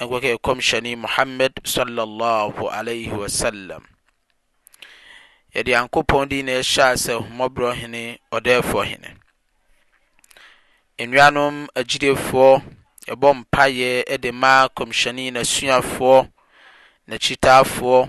Nkɔkɛ Kɔmhyɛni Muhammad sallallahu alaihi wa sallam. Yɛde Nyankopɔn din na ɛhyɛ ase Ahummɔborɔ Hene, Ɔdɛɛfoɔ Hene. Nnuanom agyidefoɔ, yɛbɔ mpaeɛ de ma Kɔmhyɛni n'asuafoɔ, n'akyitaafoɔ,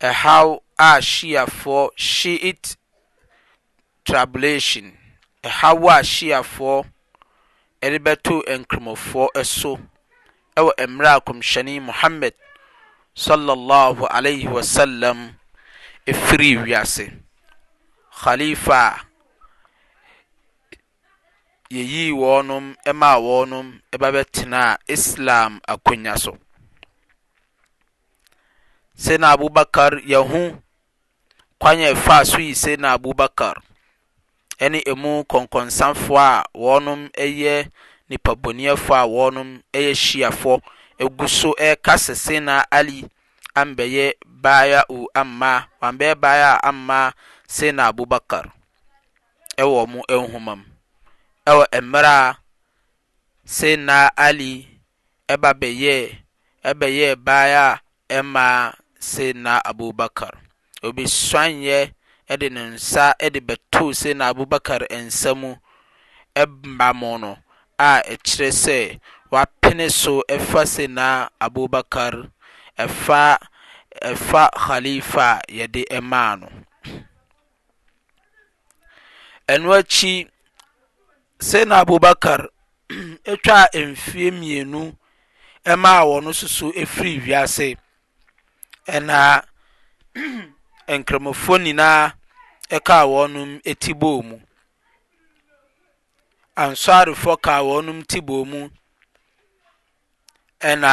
Ɛhaw a Shiafoɔ, Shi'ite tribulation, Ɛhaw a Shiafoɔ de bɛto Nkramofoɔ so wɔ mmerɛ a Kɔmhyɛni Muhammad sallallahu alaihi wa sallam firii wiase. Khalifa a Yeyii wɔnom maa wɔnom ba bɛtenaa Islam akonya so. Sena Abubakar yahu kwan a ɛfaa so yi Sena Abubakar ɛne emu kɔnkɔnsafoɔ a wɔnom yɛ nipa boniɛfoɔ a wɔnom yɛ shiafoɔ egu so ɛka sɛ Sena Ali ambɛyɛ baaya u amma wambɛyɛ baaya amma Sena Abubakar. wɔ wɔn nhoma mu wɔ mmerɛ a Sayyidina Ali ɛba bɛyɛɛ ɛbɛyɛɛ bae a ɛmaa Sayyidina Abubakar. Ɔbɛsuanyɛ ɛde ne nsa ɛde bɛtoo Sayyidina Abubakar nsa mu ɛma mo no a ɛkyerɛ sɛ wapene so ɛfa Sayyidina Abubakar ɛfa ɛfa Khalifa a yɛde ɛmaa no. Ɛno akyi, Sayyidina Abubakar twaa mfeɛ mmienu maa wɔn soso firi wiase. Ɛna nkramofoɔ nyinaa kaa wɔn ti bɔɔ mu. Ansarifoɔ kaa wɔn ti bɔɔ mu. Ɛna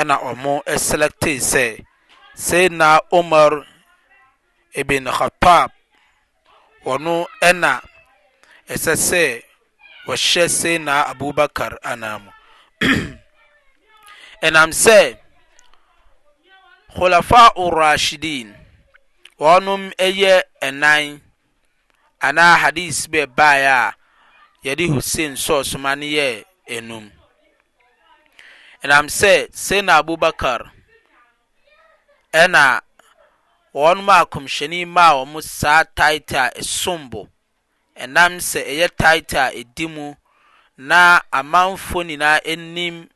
ɛna ɔmo sɛlɛktee sɛ Sayyidina Umar ibn Khattab ɔno ɛna ɛsɛ sɛ wɔhyɛ Sayyidina Abubakar anaa mu ɛnam sɛ Khulafa Urashidin wɔnom ɛyɛ ɛnan anaa hadis bi a ɛbaeɛ a yɛde Hussein sɔɔ soma no yɛɛ enum. Ɛnam sɛ Sayyidina Abubakar ɛna wɔn a kɔmhyɛni maa wɔn saa title a ɛsom bo, ɛnam sɛ ɛyɛ title a ɛdi mu na amanfoɔ nyinaa anim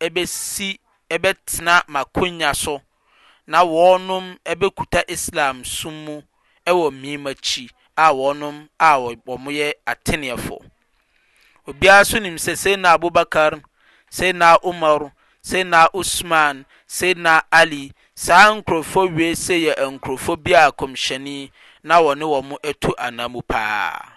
bɛsi bɛtena m'akonnya so, na wɔnom bɛkuta Islam som mu wɔ me m'akyi, a wɔnom a wɔyɛ ateneɛfoɔ. Obiara nso nim sɛ Sayyidina Abu Bakar, Sayyidina Umar, Sayyidina Usman, Sayyidina Ali, saa nkorɔfoɔ wei se yɛ nkorɔfoɔ bi a Kɔmhyɛni na wɔne wɔn tu anamu paa.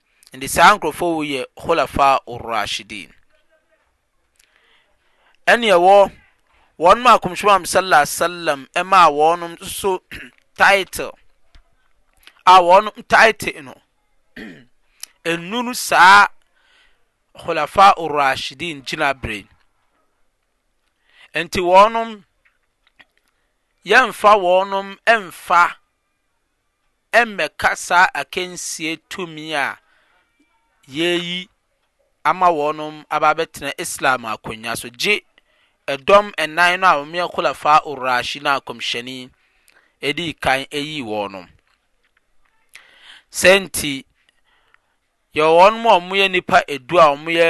Enti saa nkurɔfoɔ wei yɛ Khulafa'ur Rashidiin. Ɛne ɛwɔ wɔnom a Kɔmhyɛni Muhammad sallallahu alaihi wasallam ɛmaa wɔnom nso title a wɔnom title no ɛnuru saa Khulafa'ur Rashidiin gyinaberɛ. Enti wɔnom yɛmfa wɔnom ɛmfa mmɛka saa akansie tumi a Y'ayi ama wɔnom aba abɛtena Islam akonwa so, gye ɛdɔm nnan no a wɔn yɛ Khulafaa Ur-Raashiduun a Nkɔmhyɛni edii kan yii wɔnom. Sɛɛ nti, yɛwɔ wɔnom a wɔyɛ nnipa du a wɔyɛ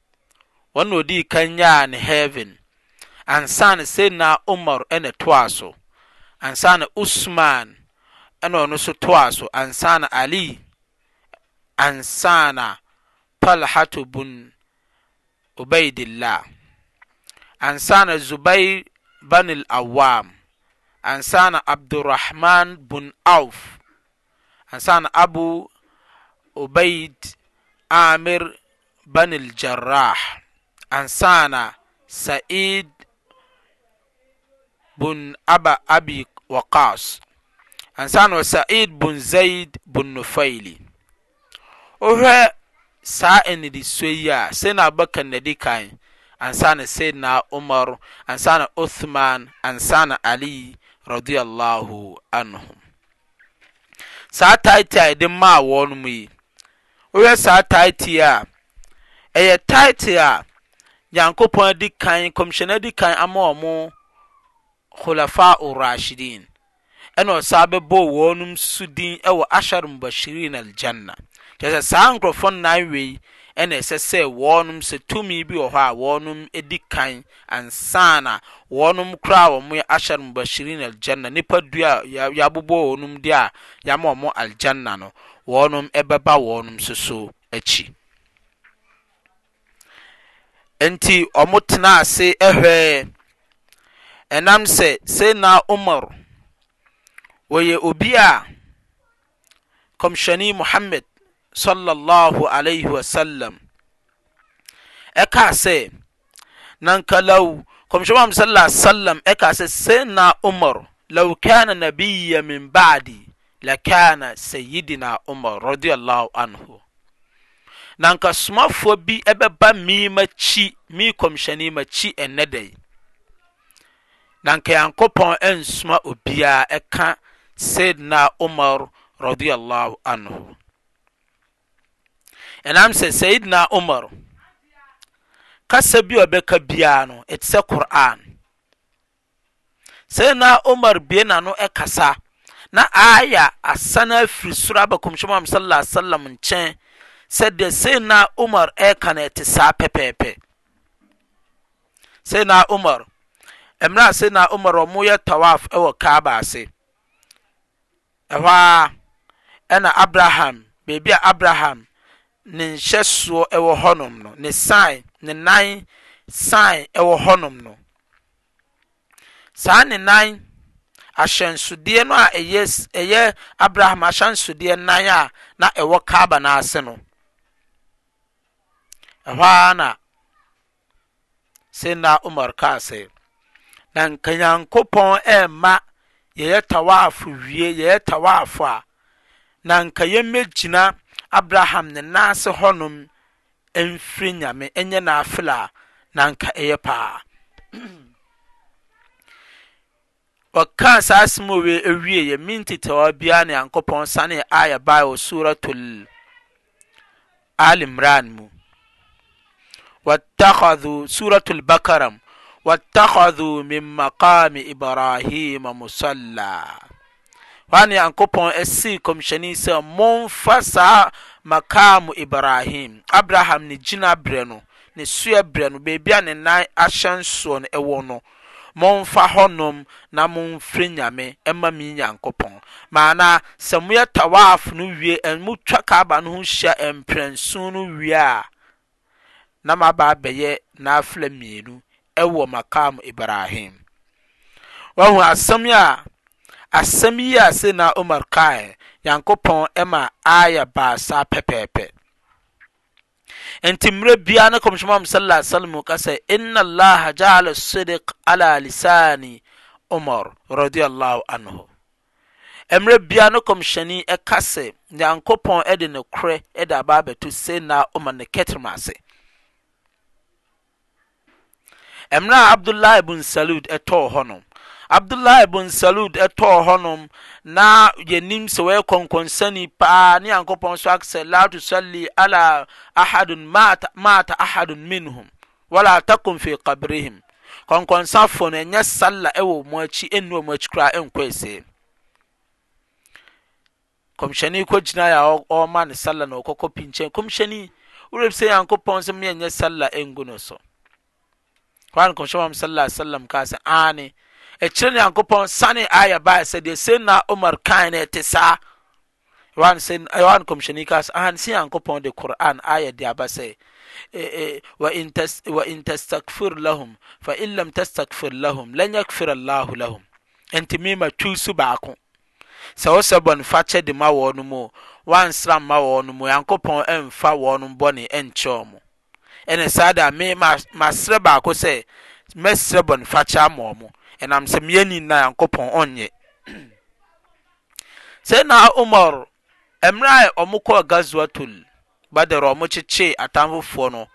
Wɔn na odii kan nyaa ne heaven ansa na Sayyidina Umar na ɛtoaa so, ansa na Usman na ɔno nso toaa so, ansa na Ali, ansa na Talhatu bun Ubaidillah, ansa na Zubair bun al-Awwam, ansa na Abdurrahman bun Auf, ansa na Abu Ubaid Amir bin al-Jarrah, ansa na Sa'id bin Aba Abi Waqqas, ansa na Sa'id bin Zaid bin Nufaili. Wohwɛ saa nnidisoɔ yi a, Sayyidina Abubakar na di kan, ansa na Sayyidina Umar, ansa na Uthman, ansa na Ali radiyallahu anhum. saa title a yɛde maa wɔn yi, wohwɛ saa title yi a, ɛyɛ title a Nyankopɔn adi kan, nkɔmhyɛni adi kan ama wɔn Khulafa Urashidin, ɛna ɔsan bɛbɔ wɔn nso din wɔ Ashar Mubashirin Aljanna. Kyerɛ sɛ saa nkurɔfoɔ nnan wei ɛna ɛsɛ sɛ wɔn sɛ tumi bi wɔ hɔ a wɔn di kan Ansa na wɔnom koraa a wɔyɛ Ashar Mubashirin Al-Jannah, nipa du a yɛabobɔ wɔnom din a yɛama wɔn Al-Jannah no, wɔnom bɛba wɔnom soso akyi. Enti wɔtenaa ase hwɛɛ. Ɛnam sɛ Sayyidina Umar, ɔyɛ obi a. Kɔmhyɛni Muhammad sallallahu alaihi wa sallam ɛkaa sɛ, na nka law Kɔmhyɛni Muhammad sallallahu alaihi wa sallam ɛkaa sɛ, Sayyidina Umar, law kana nabiyya min ba'di lakana Sayyidina Umar radiyallahu anhu. Na nka somafoɔ bi ɛbɛba mi makyi, mi kɔmhyɛni makyi ɛnnɛ da yi. na nka Nyankopɔn nsoma obiara ɛka Sayyidina Umar radiyallahu anhu. Ɛnam sɛ Sayyidina Umar kasa bi a ɔbɛka biara no ɛte sɛ Qur'an. Sayyidina Umar bie n'ano ɛkasa na aya asan afiri soro aba Kɔmhyɛ Muhammad sallallahu alaihi wasallam nkyɛn sɛ deɛ Sayyidina Umar ɛka no ɛte saa pɛpɛɛpɛ. Sayyidina Umar, mmerɛ a Sayyidina Umar wɔyɛ tawaf wɔ Kaaba ase, ɛhɔ ara ɛna Abraham, baabi a Abraham ne nhyɛsoɔ wɔ hɔnom no, ne sign, ne nan sign wɔ hɔnom no, saa ne nan ahyɛnsodeɛ no a ɛyɛ ɛyɛ abraham ahyɛnsodeɛ nan a na ɛwɔ kaaba no ase no ɛhɔ ara na Sayyidina Umar kaa sɛ, Na nka Nyankopɔn ɛmma yɛyɛ tawaf wie, yɛyɛ tawaf a, na nka yɛmmɛgyina Abraham ne nan ase hɔnom mfiri Nyame, ɛnyɛ naafila a, na nka ɛyɛ paa. Ɔkaa saa asɛm wei awieeɛ, min tetewaa biara ne Nyankopɔn sanee aaya bae wɔ Suuratul Aal Imraan mu, Wattakhadhuu, Suuratul Bakara mu, Wattakhadhuu min maqaami Ibraahiima musallaa. Hɔ a ne Nyankopɔn see Kɔmhyɛni sɛ, Momfa saa Makaamu Ibrahim, Abraham ne gyinaberɛ no, ne soɛberɛ no, baabi a ne nan ahyɛnsoɔ no wɔ no, Monfa hɔnom na monfrɛ Nyame mma me Nyankopɔn. Maana, sɛ moyɛ Tawaaf no wie and motwa Kaaba no ho hyia mprɛnson no wie a, na maba abɛyɛ Naafila mmienu wɔ Maqaam Ibrahim. Wahu asɛm yi a? Asɛm yi a Sayyidina Umar kaeɛ, Nyankopɔn ma aayah baa saa pɛpɛɛpɛ. Enti mmerɛ biara na Kɔmhyɛni Muhammad sallallahu alaihi wasallam ka sɛ, Inna Allah ja'ala sidiq ala lisani Umar radiyallahu anhu. Mmerɛ biara na Kɔmhyɛni ɛka sɛ, Nyankopɔn ɛde nokorɛ ɛde aba abɛto Sayyidina Umar ne kɛterɛma ase. Mmerɛ a Abdullah ibn Salud tɔɔ hɔ nom, Abdullah ibn Salud tɔɔ hɔ nom na yɛnim sɛ wɔyɛ kɔnkɔnsani paa ne Nyankopɔn so aka sɛ la tusalli ala ahadun mata, mata ahadun minhum wala takum fi qabrihim kɔnkɔnsafoɔ no ɛnyɛ salla ɛwɔ wɔn akyi ɛnni wɔn akyi koraa ɛnkɔ ɛsɛ Kɔmhyɛni kɔ gyinae a ɔrema no salla na ɔkɔkɔ pi nkyɛn. Kɔmhyɛni, wura bi sɛ Nyankopɔn sɛ menyɛ nyɛ salla ngu no so. Kora no kɔmhyɛ mam sallallahu alaihi wasallam kaa sɛ aane ɛkyerɛ nyankopɔn sane ayɛ baa sɛ deɛ sɛ na omar kan no ɛte saa ɛwɔ no sɛ ɛwɔ no kɔmhyɛni kaa sɛ aane sɛ nyankopɔn de quran ayɛ de aba sɛ wa in tastakfir lahum fa in lam tastakfir lahum lan yakfir allahu lahum ɛnti mema twiw so baako Sɛ wosɛ bɔnefakyɛ de ma wɔn mo o, woansra mma wɔn mo, Nyankopɔn mfa wɔn bɔne nkyɛ wɔn. Ɛne saa de a me, ma, masrɛ baako sɛ mɛsrɛ bɔnefakyɛ ama wɔn, ɛnam sɛ meyɛ ni na Nyankopɔn ɔnnye. Sayyidina Umar, mmerɛ a wɔkɔɔ Ghazwatul Badr wɔkyekyee atamfofoɔ no,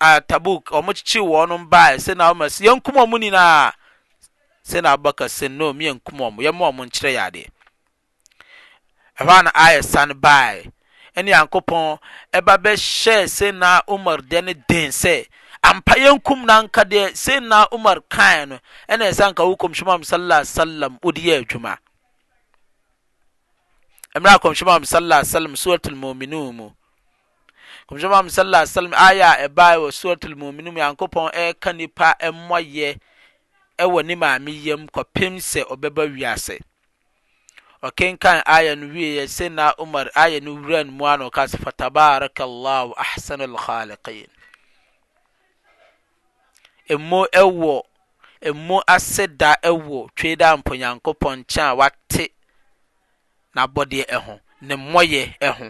a Tabuk wɔkyekyee wɔnom baeɛ, Sayyidina Umar se, Yɛnkum wɔn nyinaa! Sayyidina Abu Bakr se, No, meɛnkum wɔn, yɛmma wɔn nkyerɛ yɛ adeɛ. Ɛhɔ ara na Ayah sane baeɛ, ɛne Nyankopɔn ɛba bɛhyɛɛ Sayyidina Umar deɛ no den sɛ, Ampa yɛnkum no, anka deɛ Sayyidina Umar kaeɛ no, ɛna ɛsɛ anka wo Nkɔmhyɛ Muhammad, Sallallahu Alaihi Wasallam, wode yɛ adwuma. Mmerɛ a Kɔmhyɛni Muhammad sallallahu alaihi wasallam Suratul Mu'minun mu. Kɔmhyɛni Muhammad sallallahu alaihi wasallam aya a ɛbae wɔ Suratul Mu'minun mu Nyankopɔn ɛreka nipa mmɔyɛ ɛwɔ ne maame yam kɔpem sɛ ɔbɛba wiase. Ɔkenkan aya no wieɛ Sayyidina Umar aya no wura ne mu a na ɔka sɛ Fatabarakallahu ahsanul khaliqin. Mmo wɔ mmo aseda wɔ Tweedaampo Nyankopɔn nkyɛn a wate n'abɔdeɛ ho, ne mmɔyɛ ho.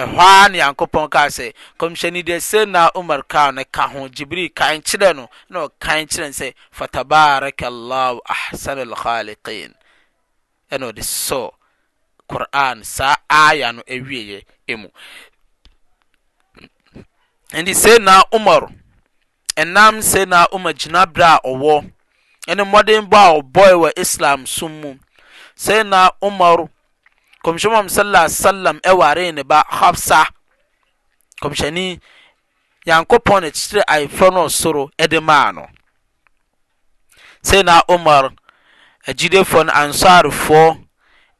Ɛhɔ ara Nyankopɔn kaa sɛ, Kɔmhyɛni deɛ Sayyidina Umar kaa no ka ho, Jibril kan kyerɛ no, ɛna ɔkan kyerɛ no sɛ, Fatabaaraka Allahu Ahsanul Khaaliqiin. na ɔde sɔɔ Qur'aan saa aayah no awieɛ mu. Enti Sayyidina Umar, ɛnam Sayyidina Umar gyinaberɛ a ɔwɔ ɛne mmɔdenbɔ a ɔbɔɛ wɔ Islam som mu, Sayyidina Umar, Kɔmhyɛni Muhammad Sallallahu Alaihi Wasallam ɛwaree ne ba Hafsa, Kɔmhyɛni, Nyankopɔn na ɛkyekyeree Ayeforɔ no ɔsoro de maa no. Sayyidina Umar, Agyidefoɔ no, Ansarifoɔ,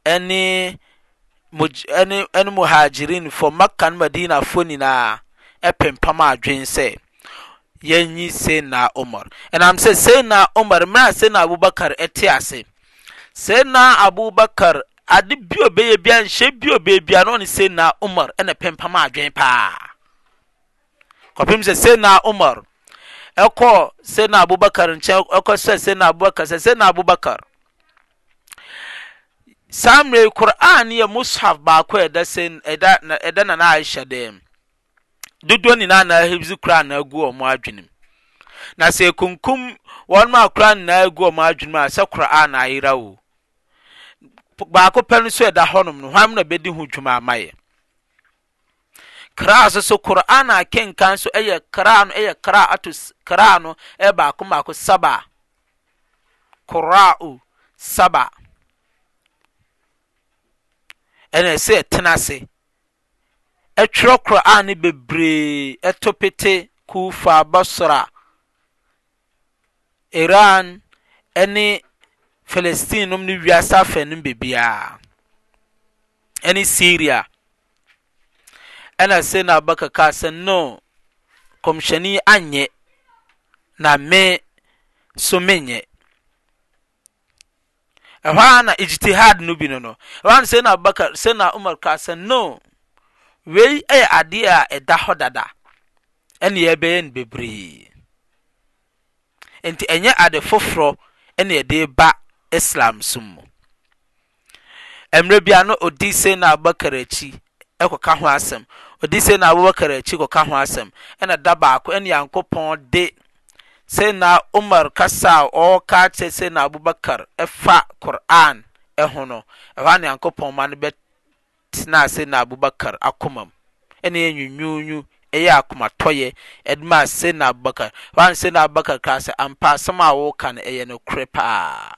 ɛne Muj ɛne ɛne Muhajirinfoɔ, Makka ne Madinafoɔ nyinaa ɛpempam adwene sɛ yɛnyi Sayyidina Umar. Ɛnam sɛ Sayyidina Umar, mmerɛ a Sayyidina Abubakar te ase, Sayyidina Abubakar ade bi a ɔbɛyɛ biara, nhyɛ bi a ɔbɛyɛ biara, na ɔne Sayyidina Umar na ɛpempam adwene paa. kɔpem sɛ Sayyidina Umar ɛkɔɔ Sayyidina Abubakar nkyɛn ɛkɔ sɛ Sayyidina Abubakar sɛ Sayyidina Abubakar saa mmerɛ yi Qur'an yɛ mushaf baako ɛda sɛ ɛda ɛda na na Aisha dɛm dodoɔ nyinaa na ahibzi Qur'an na agu wɔn adwenem na sɛ ekunkum wɔn a Qur'an na agu wɔn adwenem a sɛ Qur'an ayera o baako pɛ no so ɛda hɔnom no hwan na bɛdi ho dwuma ama yɛ Qira'a so so Qur'aan a kenkan so yɛ qira'a no yɛ qira'atu qira'a no yɛ baako baako saba. Qura'u saba. Ɛna ɛsɛ ɛtena ase. Ɛtwerɛ Qur'aan no bebree ɛto pete Kufa, Basra, Iran ne Philistine nom ne wiase afɛ no bebiaa ɛne Syria ɛna Sayyidina Abubakar kaa sɛ no kɔmhyɛni anyɛ na me so menyɛ. Ɛhɔ ara na ijtihad no bi no no, ɛhɔ ara na Sayyidina Abubakar, Sayyidina Umar kaa sɛ, no, wei yɛ adeɛ a ɛda hɔ dada, ɛne yɛbɛyɛ no bebree. Nti ɛnyɛ ade foforɔ ɛne ɛde ba Islam som mu. Mmerɛ bi a na ɔdi Seydina Abubakar akyi kɔka ho asɛm, ɔdi Seydina Abubakar akyi kɔka ho asɛm, ɛna da baako ɛna Nyankopɔn de Seydina Umar kasa a ɔreka akyerɛ Seydina Abubakar ɛfa Qur'aan ɛho no, ɛhɔ a na Nyankopɔn ma no bɛ tenaa Sayyidina Abu Bakr akomam ɛna ɛyɛ nwunwuunwu ɛyɛ akomatɔyɛ ɛde maa Sayyidina Abu Bakr, hɔ ara na Sayyidina Abu Bakr kaa sɛ, Ampa asɛm a woreka no ɛyɛ nokorɛ paa.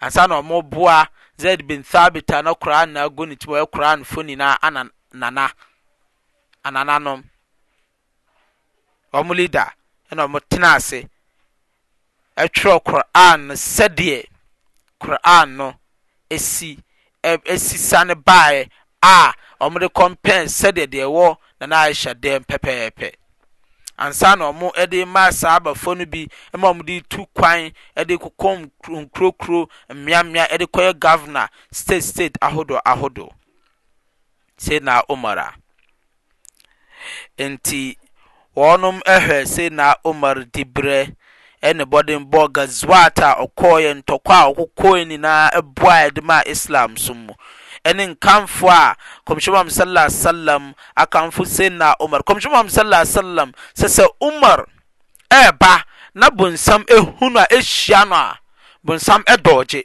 Ansa na wɔreboa Zaid bin Thabit a na Qur'aan na agu ne ti mu, ɔyɛ Qur'aan foni no anana, anananom. wɔn leader na wɔtenaa ase twerɛɛ Qur'aan no sɛdeɛ Qur'aan no si sane baeɛ a wɔde compare sɛdeɛ deɛ ɛwɔ Nana Aisha dɛm pɛpɛɛpɛ ansa na wɔde rema Sahabafoɔ no bi ma wɔde retu kwan de rekokɔ nkurokuro mmeammea de rekɔyɛ governor state state ahodoɔ ahodoɔ. Seydina Umar a. Enti wɔnom hwɛ Seydina Umar dibrɛ ne mmɔdenbɔ, Ghazwaat a ɔkɔɔeɛ, ntɔkwa a ɔkokɔɔeɛ nyinaa, ɛboa a ɛde maa Islam som mu, ɛne nkamfoɔ a Kɔmhyɛni Muhammad Sallallahu Alaihi Wasallam akamfo Seydina Umar. Kɔmhyɛni Muhammad Sallallahu Alaihi Wasallam sɛ sɛ Umar reba na bonsam ɛhu no a, ɛhyia no a, bonsam dɔɔgye.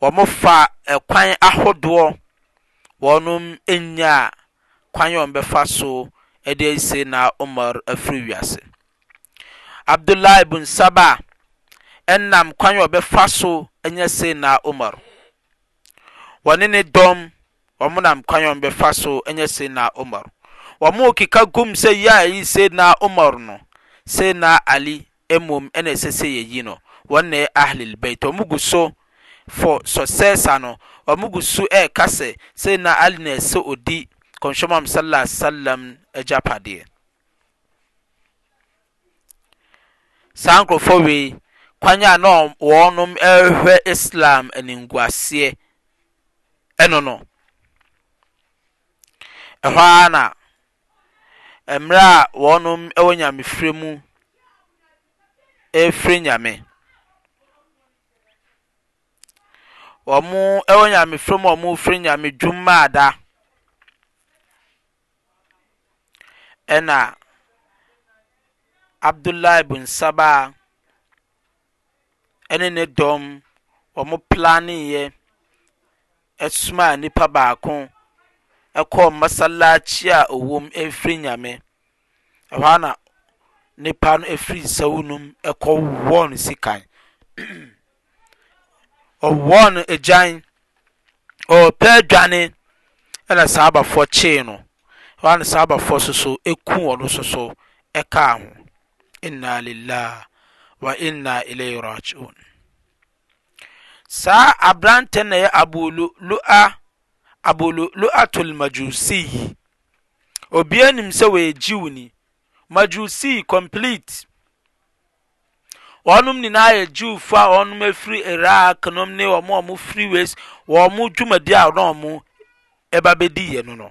wɔfa kwan ahodoɔ wɔnom nyaa kwan a wɔbɛfa so de ayi Sayyidina Umar afiri wiase. Abdullah ibn Saba nam kwan a wɔbɛfa so anya Sayyidina Umar. Wɔne ne dɔm wɔn nam kwan a wɔbɛfa so anya Sayyidina Umar. Wɔn keka gum sɛ yɛ a ɛyi Sayyidina Umar no, Sayyidina Ali mmom na ɛsɛ sɛ yɛyi no, wɔn na ɛyɛ Ahlil Bait. Wɔn gu so fɔ sɔ sɛɛsa no, wɔn gu so ɛreka sɛ Sayyidina Ali na ɛsɛ ɔdi Kɔmhyɛ Muhammad Sallallahu Alaihi Wasallam agyapadeɛ. Saa nkorɔfoɔ wei, kwan a na wɔnom ɛrehwɛ Islam animguaseɛ ɛno no, ɛhɔ ara na mmerɛ a wɔn wɔ nyamefrɛ mu refrɛ Nyame. Wɔn wɔ nyamefrɛ mu a wɔrefrɛ Nyame Dwumaada ɛna Abdullah ibn Sabah. ne ne dɔm wɔplaneeɛ somaa nipa baako kɔɔ masalakyi a ɔwɔ mu ɛrefiri Nyame. Ɛhɔ ara na nipa no firi nsawu no mu kɔwɔɔ no sikan. Ɔwɔɔ no agyan, ɔrepɛ adwane na sahabafoɔ kyee no. Ɛhɔ ara na sahabafoɔ nso so kuu ɔno nso so kaa ho. Inna lillaah wa inna ilayhi raji'un. Saa aberantɛ na ɛyɛ Abu Lu'a Abu Lu'atul Majusi yi. Obiara nim sɛ wɔyɛ Jewni. Majusi complete. Wɔnom nyinaa yɛ Jewfo a wɔnom afiri Iraq nom ne wɔn a wɔfiri West wɔn dwumadi a wɔn ɛba bɛdi yɛ no no.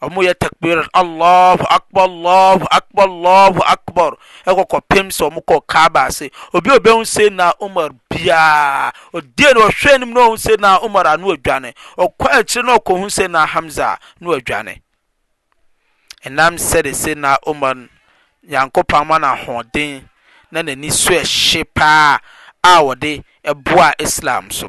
Wɔyɛ takbir, Allahu Akbar, Allahu Akbar, Allahu Akbar, ɛkɔ kɔpem sɛ wɔkɔ Kaaba ase. Obi a obehu Sayyidina Umar biara, odie no ɔhwɛ anim na ɔhu Sayyidina Umar a na ɔdwane. Ɔkɔ akyire na ɔkɔhu Sayyidina Hamza a na ɔdwane. Ɛnam sɛde Sayyidina Umar Nyankopɔn ama no ahoɔden na n'ani so ɛhye paa a wɔde ɛboa Islam so.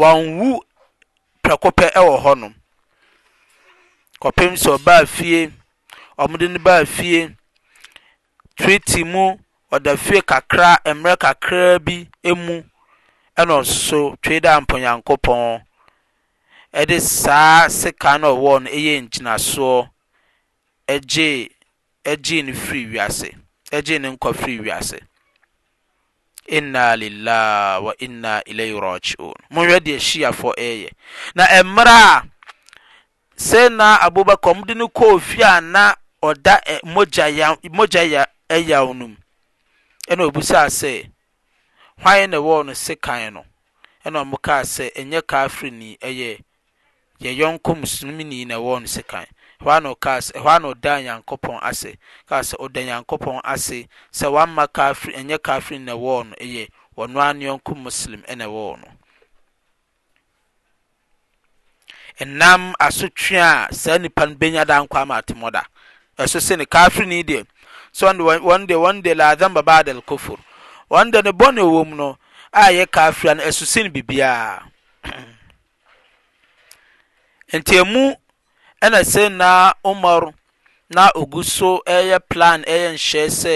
wɔanwu prɛko pɛ wɔ hɔnom, kɔpem sɛ ɔbaa fie, wɔde no baa fie, treaty mu, ɔda fie kakra, mmerɛ kakraa bi mu, ɛna ɔso twe dɛ ampa Onyankopɔn, ɛde saa sekan na ɔwɔ no yɛɛ ngyinasoɔ gyee ɛgyee no firii wiase, ɛgyee ne nkwa firii wiase. Inna lillaah wa inna ilayhi raji'un. Monhwɛ deɛ Shiafoɔ ɛɛyɛ. Na mmerɛ a Sayyidina Abubakar wɔn de no kɔɔ fie a na ɔda ɛ mogya ya mogya ya ɛyaw no mu, ɛna obisaa sɛ, hwan na ɛwɔɔ no sekan no? Ɛna wɔn kaa sɛ, ɛnyɛ kaafirni, ɛyɛ yɛn yɔnko Muslumini na ɛwɔ no sekan. Ɛhɔ ara na ɔkaa sɛ, ɛhɔ ara na ɔdaa Nyankopɔn ase, kaa sɛ, ɔda Nyankopɔn ase sɛ wamma Kaafir, ɛnyɛ Kaafirni na ɛwɔ no, ɛyɛ ɔno ara ne yɔnko Muslim na ɛwɔ no. Ɛnam asotwe a saa nipa no benya da nkwa ama atemɔda, ɛso sɛ ne Kaafirni deɛ, sɛ ɔno deɛ, wɔn deɛ, wɔn deɛ la dhanba ba'da al-kufr, wɔn deɛ ne bɔne wɔ mu no a ɛyɛ Kaafir no, ɛso sen biribiara. Nteamu na Sayyidina Umar na ogu so reyɛ plan, reyɛ nhyehyɛe sɛ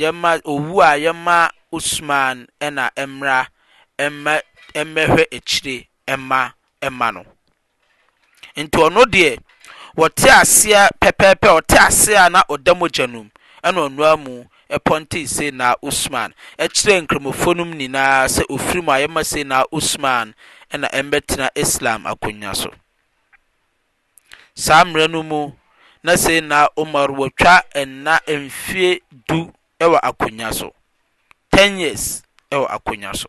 yɛma owu a yɛma Usman na ɛmmra mmɛ mmɛhwɛ akyire mma mma no. Nti ɔno deɛ wɔte aseɛ pɛpɛɛpɛ ɔte aseɛ a na ɔda mogya nom ɛna ɔnoaa mu pɔntee Seydinaa Usmaan kyerɛɛ nkramofoɔ nom nyinaa sɛ ɔfiri mu a yɛmma Seydinaa Usmaan na ɛmmɛtena Islam akonwa so. Saa mmerɛ no mu na Seydinaa Umar watwa nna mfie du wɔ akonwa so, ten years wɔ akonwa so.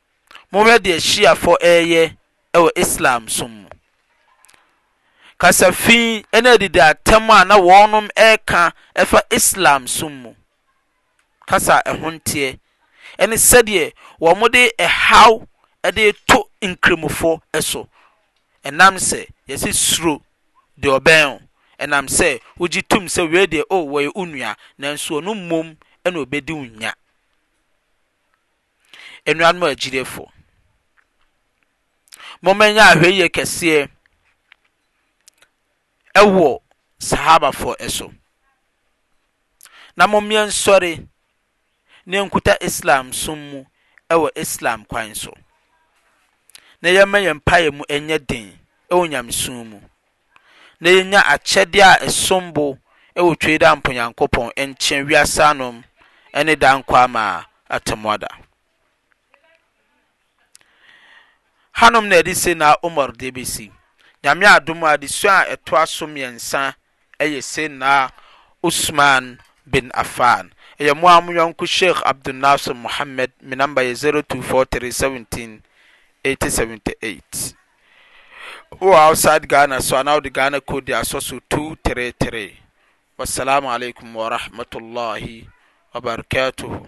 Monhwɛ deɛ Shiafoɔ reyɛ wɔ Islam som mu. Kasafi ne adidiatam a na wɔnom reka fa Islam som mu, kasa a ɛho nteɛ, ɛne sɛdeɛ wɔde ɛhaw de reto Nkramofoɔ so, ɛnam sɛ yɛse suro deɛ ɔbɛn wo, ɛnam sɛ wogye tom sɛ wei deɛ oh wɔyɛ wo nua, nanso ɔno mmom na ɔbɛdi wo nya. Anuanom agyidefo, momma ɛnyɛ ahwɛyie kɛseɛ ɛwɔ Sahabafoɔ ɛso, na mommeɛ nsɔre na yɛnkuta Islam som mu ɛwɔ Islam kwan so, na yɛmma yɛn mpaeɛ mu ɛnyɛ den ɛwɔ Nyamesom mu. na yenya akyɛde a ɛsom bo wɔ Twei Daa Mpo Nyankopɔn nkyɛn wiase anom ne daa nkwa ama atemmuada. Hanom na yɛde Seydina Umar de besi. Nyame adom a adesua a ɛtoa so mmiɛnsa yɛ Seydina Usman bin Affan. Ɛyɛ mo ara mo yɔnko Sheikh Abdul Nasir Mohammed, me number yɛ 0243 17 80 78. Wowɔ outside Ghana so anaa wode Ghana code de asɔ so 233. Wassalamu alaikum warahmatullahi wabarakatuhu.